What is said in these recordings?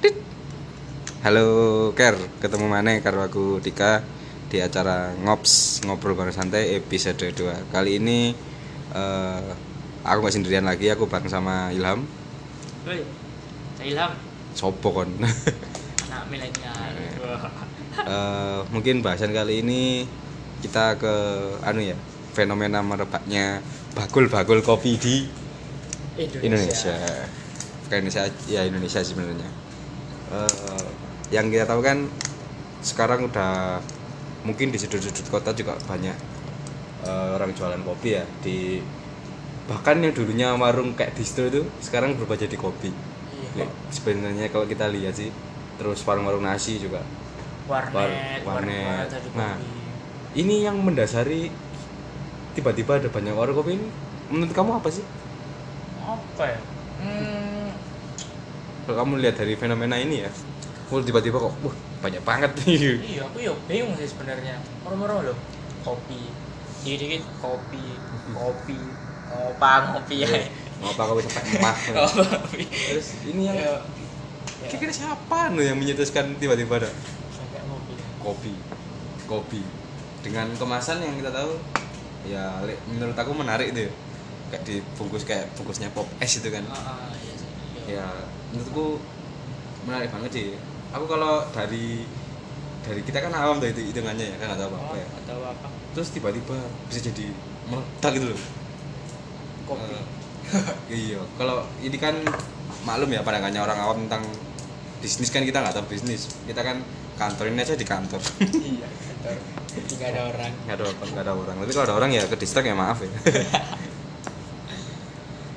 Tit. Halo Ker, ketemu mana karo aku Dika di acara Ngops Ngobrol Bareng Santai episode 2 Kali ini eh, aku gak sendirian lagi, aku bareng sama Ilham Woi, saya Ilham, Sopo kon anak milenial. Eh, Mungkin bahasan kali ini kita ke anu ya fenomena merebaknya bakul-bakul kopi di Indonesia. Bukan Indonesia, ya Indonesia sebenarnya. Eh, yang kita tahu kan sekarang udah mungkin di sudut-sudut kota juga banyak eh, orang jualan kopi ya di bahkan yang dulunya warung kayak distro itu sekarang berubah jadi kopi. Iya. Sebenarnya kalau kita lihat sih terus warung-warung nasi juga. Warnet, War- warnet. warnet, Nah. kopi. Ini yang mendasari tiba-tiba ada banyak warung kopi ini menurut kamu apa sih? apa ya? Hmm, Kalau kamu lihat dari fenomena ini ya, oh tiba-tiba kok, wah banyak banget nih. iya, aku ya bingung sih sebenarnya. Moro-moro loh, kopi, dikit-dikit kopi, kopi, ngopa ngopi ya. Ngapa kau sampai emah? Kopi. Terus ini yang Ya, ya, kira-kira siapa nih yang menyetuskan tiba-tiba ada sampai ngopi. kopi, kopi dengan kemasan yang kita tahu ya menurut aku menarik ya. kayak dibungkus kayak bungkusnya pop es itu kan Ah, ah, iya. Iya. ya menurutku menarik banget sih aku kalau dari dari kita kan awam itu hitungannya ya kan nggak tahu apa apa Oh, ya atau apa? terus tiba-tiba bisa jadi meledak gitu loh Kopi. Eh, iya kalau ini kan maklum ya pandangannya orang awam tentang bisnis kan kita nggak tahu bisnis kita kan kantor ini aja di kantor iya, betul. Tidak ada orang. nggak ada orang nggak ada orang tapi kalau ada orang ya ke distrik ya maaf ya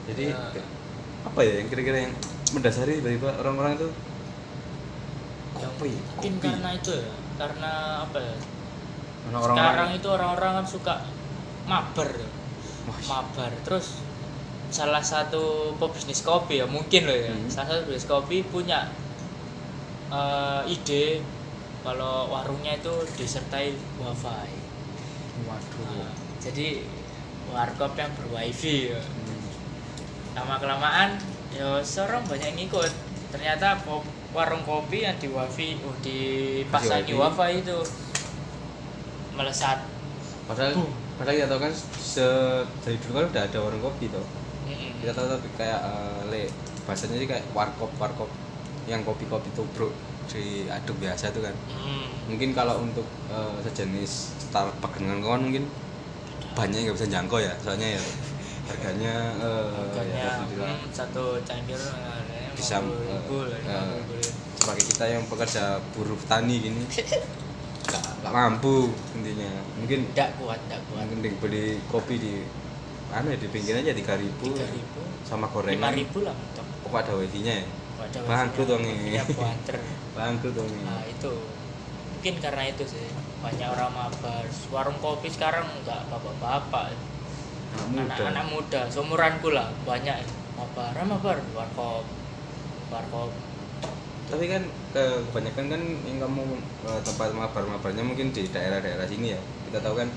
jadi Ya. apa ya yang kira-kira yang mendasari tiba-tiba orang-orang itu Ya, kopi. Mungkin kopi karena itu ya, karena apa ya? Karena orang sekarang itu orang-orang kan suka mabar Wah, mabar. Terus salah satu pebisnis kopi ya mungkin loh ya. Hmm. salah satu pebisnis kopi punya eh, ide kalau warungnya itu disertai wifi. Waduh. Nah, jadi warkop yang berwifi ya. Hmm. lama kelamaan ya seorang banyak yang ngikut ternyata ko- warung kopi yang di wifi oh, dipasangi wifi. wifi itu melesat padahal Boom. padahal kita tahu kan se dari dulu kan udah ada warung kopi tuh Mm-mm. kita tahu tapi kayak eh, le bahasanya sih kayak warkop warkop yang kopi-kopi tubruk diaduk biasa tuh kan Mm. mungkin kalau untuk eh, sejenis Starbucks dengan kawan mungkin banyak yang nggak bisa jangkau ya soalnya ya harganya eh, harganya ya, tadi bilang, hmm, satu cangkir harganya Bisa, eh, 50 ribu. sebagai kita yang pekerja buruh tani gini nggak mampu intinya. Mungkin tidak kuat tidak kuat. di- beli kopi di mana ya, di pinggir aja tiga ribu sama lima gorengan ribu lah mentok pokok ada wifi nya ya? Ada Bangkrut dong ini. Ya kuanter. bangkrut dong ini. Nah itu. Mungkin karena itu sih. Banyak orang mabar. Warung kopi sekarang nggak bapak-bapak, Anak muda. anak-anak muda, seumuranku lah banyak. Mabar, ah, mabar, warkop, warkop. tapi kan ke- kebanyakan kan yang kamu eh, tempat mabar-mabarnya mungkin di daerah-daerah sini ya. Kita tahu kan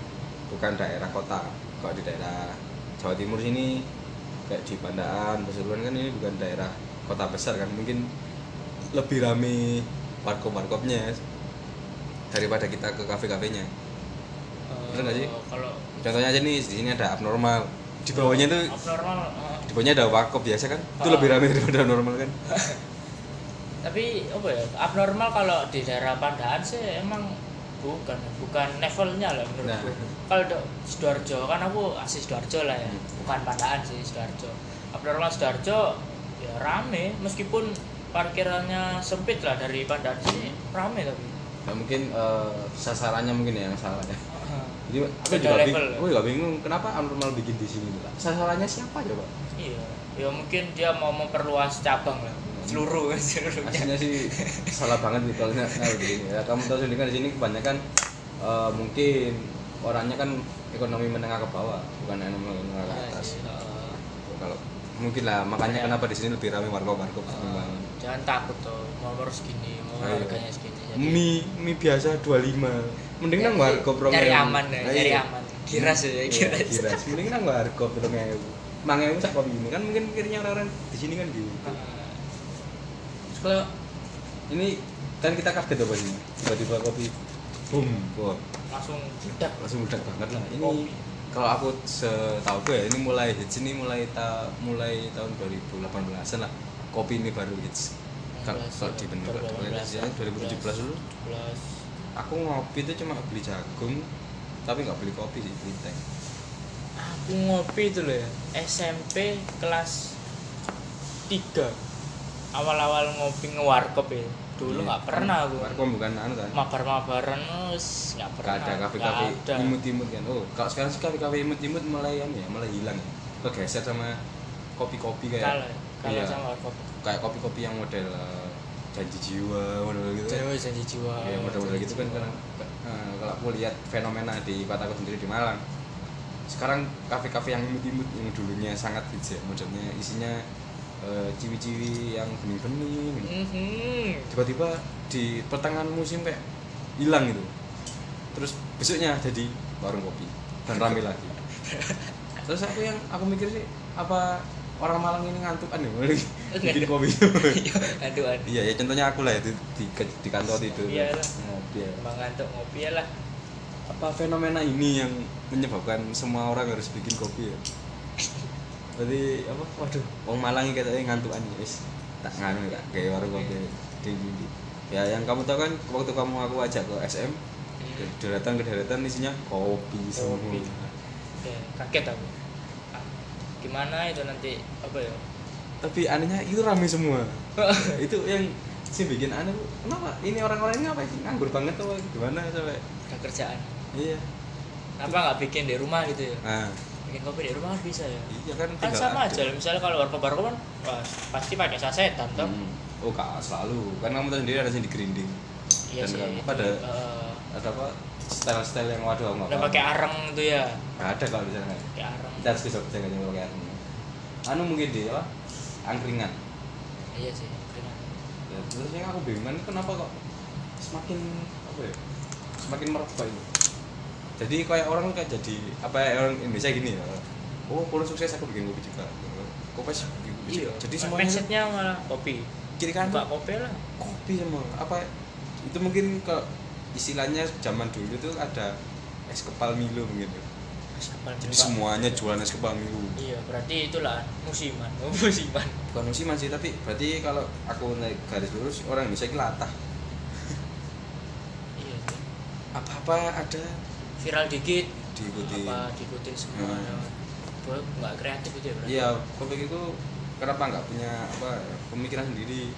bukan daerah kota. Kalau di daerah Jawa Timur sini kayak di Pandaan Pasuruan kan ini bukan daerah kota besar kan. Mungkin lebih rame warkop-warkopnya daripada kita ke kafe-kafenya Bener nggak sih? Eh, Kalau contohnya aja nih di sini ada abnormal. Di bawahnya tuh abnormal, eh, di bawahnya ada warkop biasa kan? Itu lebih rame daripada normal kan? Tapi apa ya abnormal kalau di daerah Pandaan sih emang bukan bukan levelnya lah menurutku. Nah. kalau di sidoarjo kan aku asli sidoarjo lah ya. Hmm. bukan Pandaan sih sidoarjo. Abnormal sidoarjo ya rame. Meskipun parkirannya sempit lah dari Pandaan sini rame tapi. Ya mungkin eh, sasarannya mungkin ya yang salah ya jadi aku Beda juga level. bingung, aku juga bingung kenapa abnormal bikin di sini Pak? sasarannya siapa coba? Iya. Ya mungkin dia mau memperluas cabang lah. Seluruh seluruhnya. Aslinya sih salah banget nih kalau nggak begini ya kamu tahu sendiri kan di sini kebanyakan eh, mungkin orangnya kan ekonomi menengah ke bawah bukan ekonomi menengah ke atas. Eh. kalau mungkin lah. Makanya Iya. kenapa di sini lebih ramai warkop warkop Eh, jangan takut tuh mau segini mau Ayo. harganya segini jadi mie mie biasa 25 mending nang warkop rong ewu. aman ya Ayo. nyari aman. Kiras ya Iya, kiras kiras mending nang warkop rong ewu. Mangewu sak kopi ini. Kan mungkin kirinya orang-orang di sini kan gitu. Terus kalau ini kan kita kaget apa sih tiba-tiba kopi boom wah langsung budak langsung udah banget lah. Ini Kopi. kalau aku setahu gue ya ini mulai hits. Ini mulai ta mulai tahun 2018an lah. Kopi ini baru hits. Kalau di 2018, 2017 dulu. 17. Aku ngopi itu cuma beli jagung tapi nggak beli kopi sih beli teh. Aku ngopi itu loh ya SMP kelas 3 awal-awal ngopi ngewarkop ya. Dulu Iya. nggak pernah aku. Warkom bukan anu kan? Mabar-mabaran nggak Gak pernah. ada. kafe-kafe imut-imut kan? Oh kalau sekarang sih kafe-kafe imut-imut mulai anu ya mulai hilang ya. Kegeser sama kopi-kopi kayak kalah kalah Iya. sama warkop. Kayak kopi-kopi yang model eh, janji jiwa model gitu kan. Jawa janji jiwa ya model-model gitu kan karena eh, kalau aku lihat fenomena di kota aku sendiri di Malang sekarang kafe-kafe yang imut-imut yang dulunya sangat hits ya modelnya isinya eh, ciwi-ciwi yang bening-bening Mhm. tiba-tiba di pertengahan musim kayak hilang gitu terus besoknya jadi warung kopi dan rame lagi terus aku yang aku mikir sih apa orang Malang ini ngantukan ya bikin kopi. Aduh aduh. Iya ya contohnya aku lah itu di, di kantor itu. Iya lah. ngopi ya. bang ngantuk ngopi ya lah. Apa fenomena ini yang menyebabkan semua orang harus bikin kopi ya? Berarti apa? Waduh. Orang Malang ini katanya ngantukan ya wis. Tak nganu kak kayak warung kopi di, di, di. ya yang kamu tahu kan waktu kamu aku ajak ke SM Hmm. deretan ke deretan isinya kopi semua. Kopi. Oke, kaget aku gimana itu nanti apa ya? Tapi anehnya itu rame semua. Itu yang sih bikin aneh Bu. kenapa? Ini orang-orang ini apa sih? Nganggur banget atau gimana sampai ada kerjaan. Iya. Apa nggak bikin di rumah gitu ya? Nah. Bikin kopi di rumah kan bisa ya? Iya kan kan sama ada. aja misalnya kalau warkop warkop kan pasti pakai sasetan toh. Hmm. oh kak selalu. Kan kamu tahu sendiri ada yang di grinding. Iya Dan sih. itu, pada eh, ada apa style-style yang waduh nggak udah pakai arang tuh ya? Nggak ada kalau di sana. Nggak pakai arang kita harus besok bisa nggak pakai areng. Anu mungkin di apa? Angkringan. Iya sih keren. ya, terus yang aku bingung kenapa kok semakin apa ya semakin merubah ini? Jadi kayak orang kayak jadi apa ya orang Indonesia gini ya. Oh kalau sukses aku bikin kopi juga. Kopi sih bikin kopi iya juga. jadi semuanya mindsetnya malah kopi. Kiri kanan kopi lah. Kopi semua apa itu mungkin ke istilahnya zaman dulu tuh ada es kepal Milo mungkin ya. es kepal jadi semuanya jualan es kepal Milo. Iya berarti itulah musiman. Oh, musiman. Bukan musiman sih tapi berarti kalau aku naik garis lurus orang ini latah iya sih apa-apa ada? Viral dikit. Diikuti. Apa diikutin semua Hmm. Gua nggak kreatif itu ya berarti. Iya kopi itu kenapa nggak punya apa pemikiran sendiri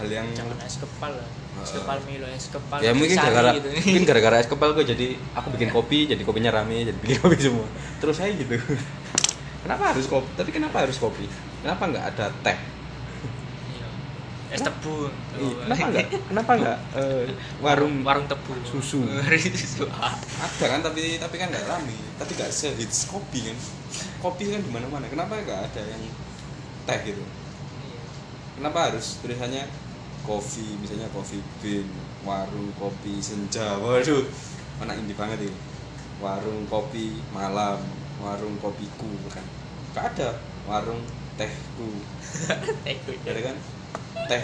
hal yang jangan es kepal lah. Es kepal Milo es kepal ya mungkin gara-gara gitu. mungkin gara-gara es kepal gue jadi aku bikin kopi jadi kopinya rame jadi bikin kopi semua. Terus saya gitu. Kenapa harus kopi tapi kenapa harus kopi? Kenapa nggak ada teh? Iya. es tebu kenapa nggak? Kenapa nggak eh, warung warung tebu Susu. susu. Ada kan tapi tapi kan nggak rame. Tapi nggak sehits kopi kan. Kopi kan di mana mana kenapa nggak ada yang teh gitu? iya. Kenapa harus tulisannya kopi misalnya coffee bean warung kopi senja? Waduh anak indie banget ini. Warung kopi malam warung kopiku kan? Gak ada warung tehku Eh, gue- ada kan? Teh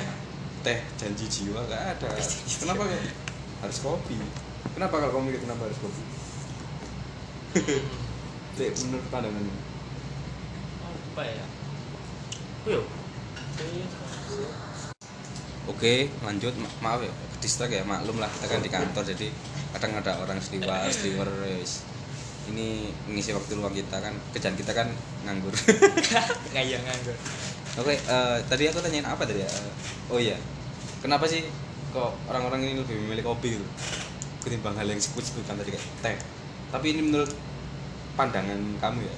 teh janji jiwa gak ada. Kenapa kok harus kopi? Kenapa kalau kamu mikir kenapa harus kopi? Dek, menurut pandangan apa ya? Yo Oke, lanjut. Ma- maaf ya, distrak ya, maklum lah kita kan di kantor jadi kadang ada orang steward, steward wes. Ini ngisi waktu luang kita kan, kerjaan kita kan nganggur. ngayang nganggur Oke, eh, tadi aku tanyain apa tadi ya? Eh, oh iya, kenapa sih kok orang-orang ini lebih memilih kopi gitu? Ketimbang hal yang sebut-sebut kan tadi kayak teh. Tapi ini menurut pandangan kamu ya,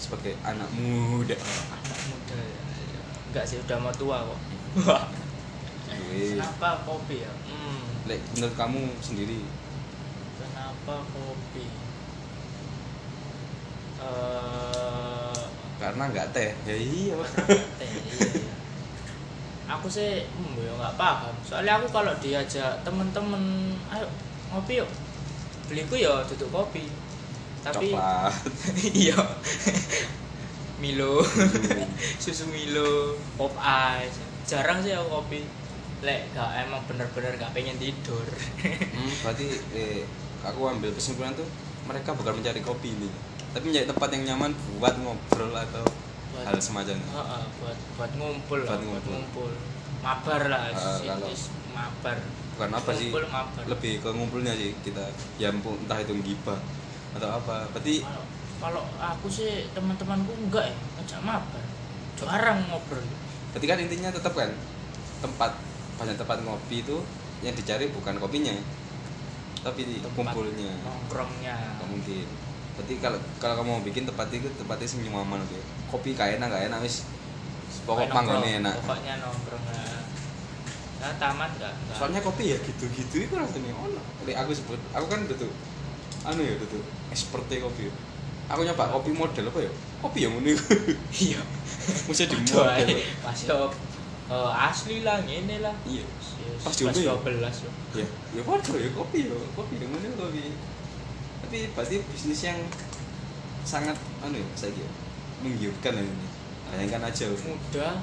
sebagai anak muda. anak muda ya ya. enggak sih udah mau tua kok Kenapa kopi ya? Hmm. Lek, menurut kamu sendiri? Kenapa kopi? Eh karena nggak teh. Ya iya. Teh iya, iya. aku sih hmm, ya nggak paham. Soalnya aku kalau diajak temen-temen ayo ngopi yuk. Beliku ya duduk kopi. Tapi coklat. iya. Milo. Susu Milo pop ice jarang sih aku kopi lek gak emang bener-bener gak pengen tidur. Hmm, berarti eh, aku ambil kesimpulan tuh mereka bukan mencari kopi ini. Tapi mencari tempat yang nyaman buat ngobrol atau Buat- hal semacamnya Heeh, buat buat ngumpul lah, Buat buat ngumpul. ngumpul. Mabar lah Ah, is- kalau- mabar. bukan apa sih Ngumpul mabar. lebih ke ngumpulnya sih kita ya entah itu gibah atau apa. Berarti kalau kalau aku sih teman-temanku enggak ya ngajak mabar. Jarang ngobrol berarti kan intinya tetap kan tempat banyak tempat ngopi itu yang dicari bukan kopinya tapi di Tempat kumpulnya. nongkrongnya. Nggak mungkin. Berarti kalau kalau kamu mau bikin tempat itu tempatnya sing nyaman oke kopi gak enak gak enak wis. Pokok nongkrong, enak. pokoknya nongkrong nah, taman enggak, enggak. soalnya kopi ya gitu-gitu itu rasanya ono Lek aku sebut aku kan tuh anu ya tuh experte kopi. Aku nyoba kopi model apa ya? Kopi yang ini iya mesti di Doa, model masih eh, asli lah ngene lah. Iya. Yes, Pas diombe ya? 12 yo. ya ya waduh ya kopi ya kopi yang ini kopi. Tapi berarti bisnis yang sangat anu ya saya kira menggiurkan ya ini. Bayangkan aja mudah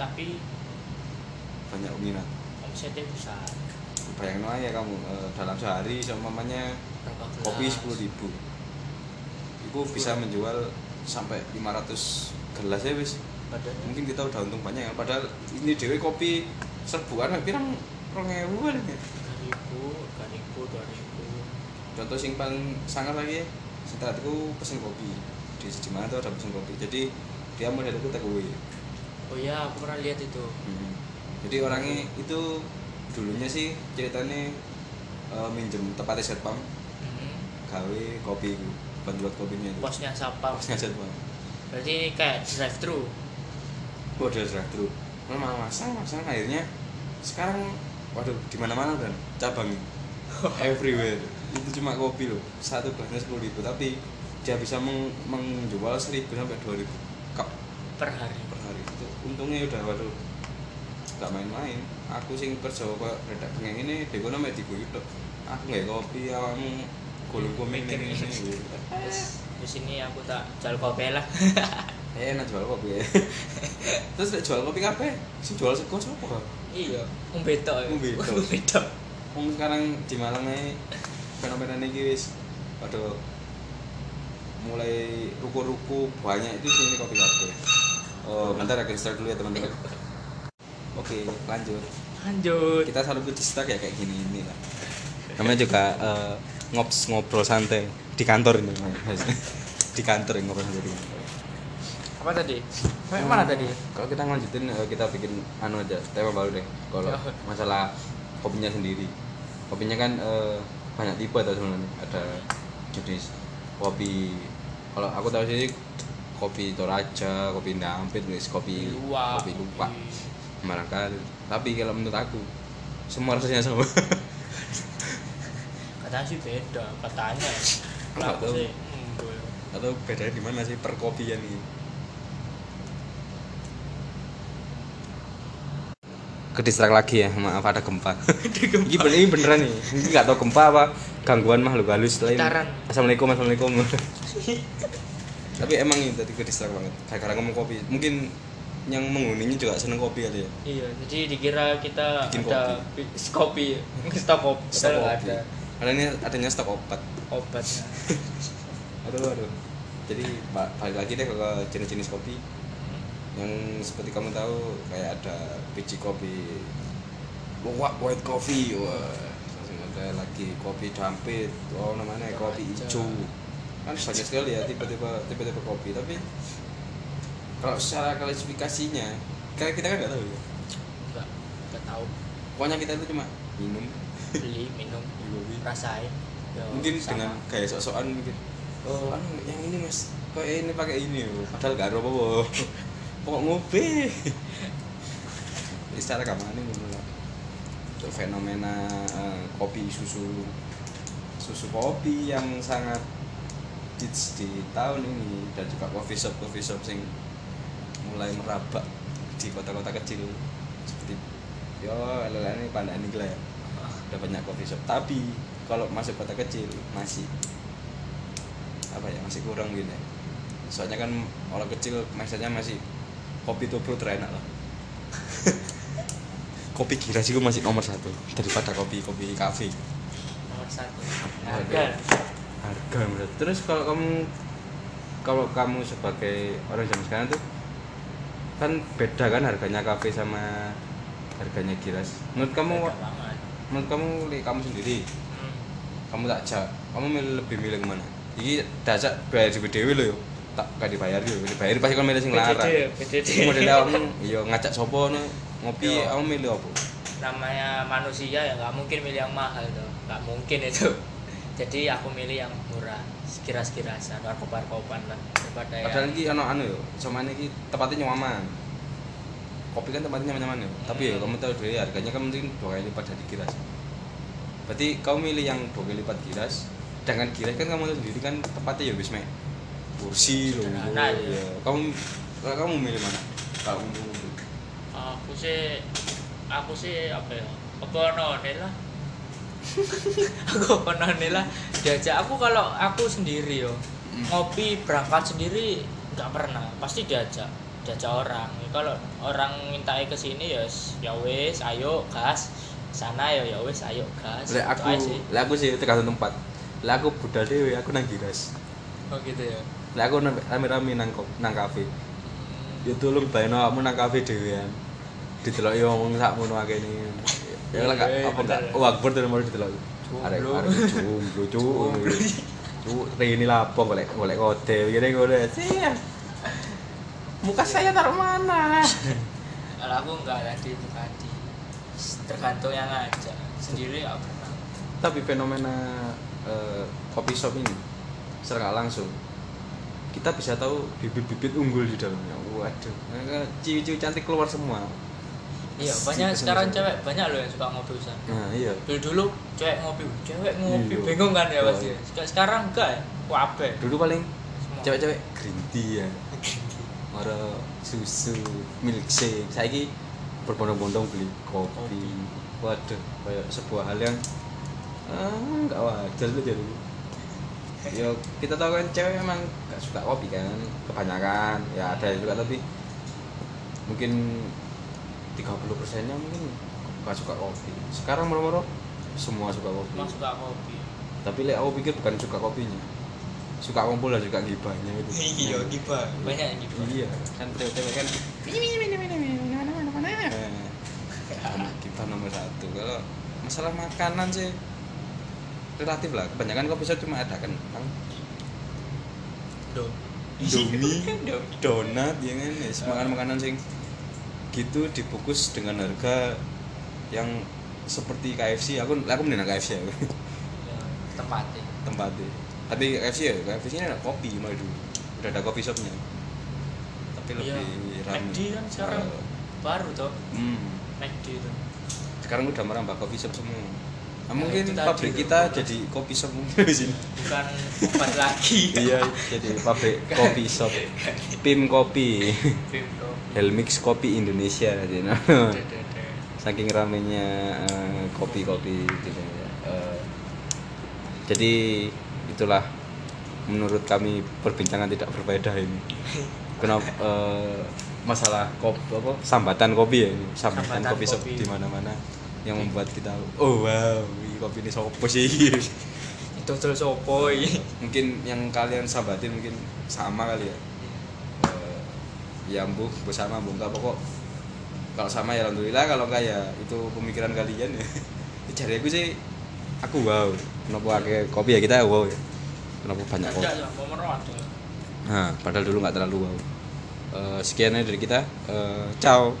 tapi banyak minat omsetnya besar. Bayangin aja kamu eh, dalam sehari mamanya berapa gelas? kopi sepuluh ribu. Itu bisa menjual sampai 500 gelas ya wis. Padahal. Mungkin kita udah untung banyak ya. Padahal ini dewe kopi serbuan pirang rong ewu kan ya. 3000 3000 2000 contoh sing paling sangat lagi setelah itu pesen kopi. Di di mana tuh ada pesen kopi. Jadi dia model itu take away. Oh iya aku pernah lihat itu. Hmm. jadi orangnya itu dulunya sih ceritanya eh, minjem tempatnya setpam Mhm. gawe kopi itu buat buat kopinya itu. Posnya siapa? Posnya setpam berarti kayak drive thru. Model drive thru. Malah masang masang. Akhirnya sekarang waduh di mana mana kan? Cabang. Everywhere. Itu cuma kopi loh. Satu gelasnya sepuluh ribu. Tapi dia bisa meng- menjual seribu sampai dua ribu cup per hari. Per hari. Itu untungnya udah waduh. Gak main-main. Aku sing kerja kok redak pengen ini mek diguyu tok aku nggak kopi awakmu golong kopi Mikir ini ini. Terus di sini aku tak jual kopi lah eh enak jual kopi ya terus nek jual kopi kape sing jual sego sapa iya umbeto. Umbeto. umbeto Wong sekarang di Malang ae fenomena ini wis waduh mulai ruko-ruko banyak itu sini kopi kafe. Oh, bentar aku start dulu ya teman-teman. Oke, lanjut. lanjut Kita selalu start ya kayak gini ini lah. Namanya juga eh, ngops ngobrol santai di kantor ini. Mas. di kantor ya, ngobrol santai di kantor. apa tadi Sampai mana tadi Kalau kita lanjutin eh, kita bikin anu aja tema baru deh. Kalau Ya. masalah kopinya sendiri. Kopinya kan eh, banyak tipe tuh sebenarnya. Ada jenis kopi. Kalau aku tahu sih kopi Toraja, kopi Dampit, wis kopi luwak kopi lupa. Barangkali. Tapi kalau menurut aku semua rasanya sama. katanya sih beda katanya Nggak tahu. sih enggak Atau bedanya di mana sih perkopian ini? Kedistrak lagi ya, maaf ada gempa. ini bener ini beneran nih. Ini nggak tahu gempa apa gangguan makhluk halus lain. Gitaran. Assalamualaikum, assalamualaikum. Tapi emang ini tadi kedistrak banget. Kayak karena ngomong kopi. Mungkin yang menghuninya juga seneng kopi kali ya. iya jadi dikira kita Bikin ada bi- kopi stok kopi Stok padahal kopi. ada Karena ini adanya stok obat. obatnya Aduh, aduh. Jadi ba- balik lagi deh ke jenis-jenis kopi. yang seperti kamu tahu kayak ada biji kopi. Luwak white coffee. Wah ada lagi kopi dampit. Oh namanya kopi hijau. Kan banyak sekali ya tipe-tipe tipe-tipe kopi. Tapi kalau secara klasifikasinya kayak kita kan nggak tahu ya? Enggak enggak tahu. Pokoknya kita itu cuma minum beli minum rasain. Ya, mungkin sama. dengan gaya sok-sokan mungkin. Oh. Anu yang ini mas kok ini pakai ini oh. padahal gak ada apa-apa. Pokok Jadi secara gampang ini ngono lah. Fenomena eh, kopi susu. Susu kopi yang sangat hits di tahun ini dan juga coffee shop coffee shop sing mulai merabak di kota-kota kecil. Seperti yo pandaan ini lah ya ada banyak coffee shop. Tapi kalau masuk kota kecil masih apa ya masih kurang gini soalnya kan orang kecil maksudnya masih kopi tubruk terenak lah. Kopi giras itu masih nomor satu daripada kopi kopi kafe. Nomor satu. Harga. harga. Satu. terus kalau kamu kalau kamu sebagai orang zaman sekarang tuh kan beda kan harganya kafe sama harganya giras menurut kamu Beda. Menurut kamu kamu sendiri? Hmm. kamu tak jak kamu milih lebih milih ke mana? Ini dajak bayar di dewi lo yo. Tak gak dibayar yo. Dibayar pasti kan milih sing larang. PDD model kamu yo ngajak sopo no ngopi kamu milih apa? Namanya manusia ya nggak mungkin milih yang mahal tuh nggak mungkin itu. Jadi aku milih yang murah sekiras-kirasan warkop-warkopan lah daripada padahal yang ini ano anu yo sama ini tempatnya nyaman kopi kan tempatnya nyaman-nyaman yo tapi ya kamu tahu deh harganya kan mungkin dua kali lipat dari giras. Berarti kamu milih yang dua kali lipat giras dengan giras kan kamu tahu sendiri kan tempatnya ya wis mek kursi loh Sederhana, ya. ya. kamu kalau kamu milih mana? Kamu aku sih aku sih apa ya? Apa none lah. Aku apa none lah. Diajak. Aku kalau aku sendiri yo Hmm. ngopi berangkat sendiri nggak pernah. Pasti diajak diajak orang kalau orang minta ke sini ya ya wes ayo gas sana ya ya wes ayo gas Lek aku, lek aku sih tergantung tempat. Lek aku budal dhewe, aku nang giras. oh gitu ya Lek aku nang- rame-rame nang nang kafe. Ya tolong bayano kamu nang kafe dhewean. Diteloki wong sakmono akeh ini. Ya lek apa enggak? bener. Oh, akbar dari mau diteloki. Arek arek jomblo cuk. Cuk, ini lapo golek golek kode, gini golek. Sih. Muka saya taruh mana? kalau aku nggak tadi itu tadi tergantung yang ngajak sendiri nggak pernah Tapi fenomena eh, kopi shop ini secara nggak langsung kita bisa tahu bibit-bibit unggul di dalamnya. Waduh, ciwi-ciwi cantik keluar semua. iya banyak sekarang cewek banyak loh yang suka ngopi usan Nah, iya. dulu dulu cewek ngopi cewek ngopi Iya. bingung kan ya Oh, pasti iya. Sek- sekarang enggak ya wabe Dulu paling cewek-cewek green tea ya. Ora susu, milkshake. Saiki berbondong-bondong beli kopi. Waduh, kayak sebuah hal yang ah, nggak wajar tuh jadi. Ya kita tahu kan cewek emang nggak suka kopi kan, kebanyakan. Ya ada juga tapi mungkin 30 persennya mungkin nggak suka kopi. Sekarang moro-moro semua suka kopi. suka kopi Tapi lek aku pikir bukan suka kopinya. Suka kumpul dan juga gibahnya itu. iya giba banyak yang giba Iya, kan. Cewek-cewek kan Eh, kita nomor satu. Kalau masalah makanan sih relatif lah. Kebanyakan kopi shop cuma ada kentang do Indomie Indomie. donat ya kan? Ya makanan makanan sing gitu dibungkus dengan harga yang seperti KFC aku aku mending nang KFC ya Ya, tempatnya tempatnya tapi KFC ya KFC ini ada kopi malah dulu. Udah ada kopi shopnya. Tapi Iya. lebih ramai McD kan sekarang baru toh. Hmm. McD itu. Sekarang udah merambah kopi shop semua. Nah, Ya, mungkin pabrik kita jadi kopi shop mungkin di sini. Bukan obat lagi. Iya jadi pabrik kopi shop. Pim kopi. Helmix kopi Indonesia jadi nah. Saking ramenya eh, kopi-kopi gitu ya. Eh, jadi itulah menurut kami perbincangan tidak berfaedah ini. Kenapa eh, masalah kopi apa sambatan kopi ya ini. Sambatan, Sambatan kopi kopi. di mana-mana yang membuat kita oh wow ini kopi ini sopo sih? Itu tuh sopoi mungkin yang kalian sambatin mungkin sama kali ya. Eh, ya bu bersama bu enggak pokok kalau sama ya alhamdulillah kalau enggak ya itu pemikiran kalian ya. Cari aku sih aku wow kenapa pakai kopi ya kita wow ya? Kenapa banyak kopi? Ya nah padahal dulu nggak terlalu wow. Eh, sekian aja dari kita. Eh, ciao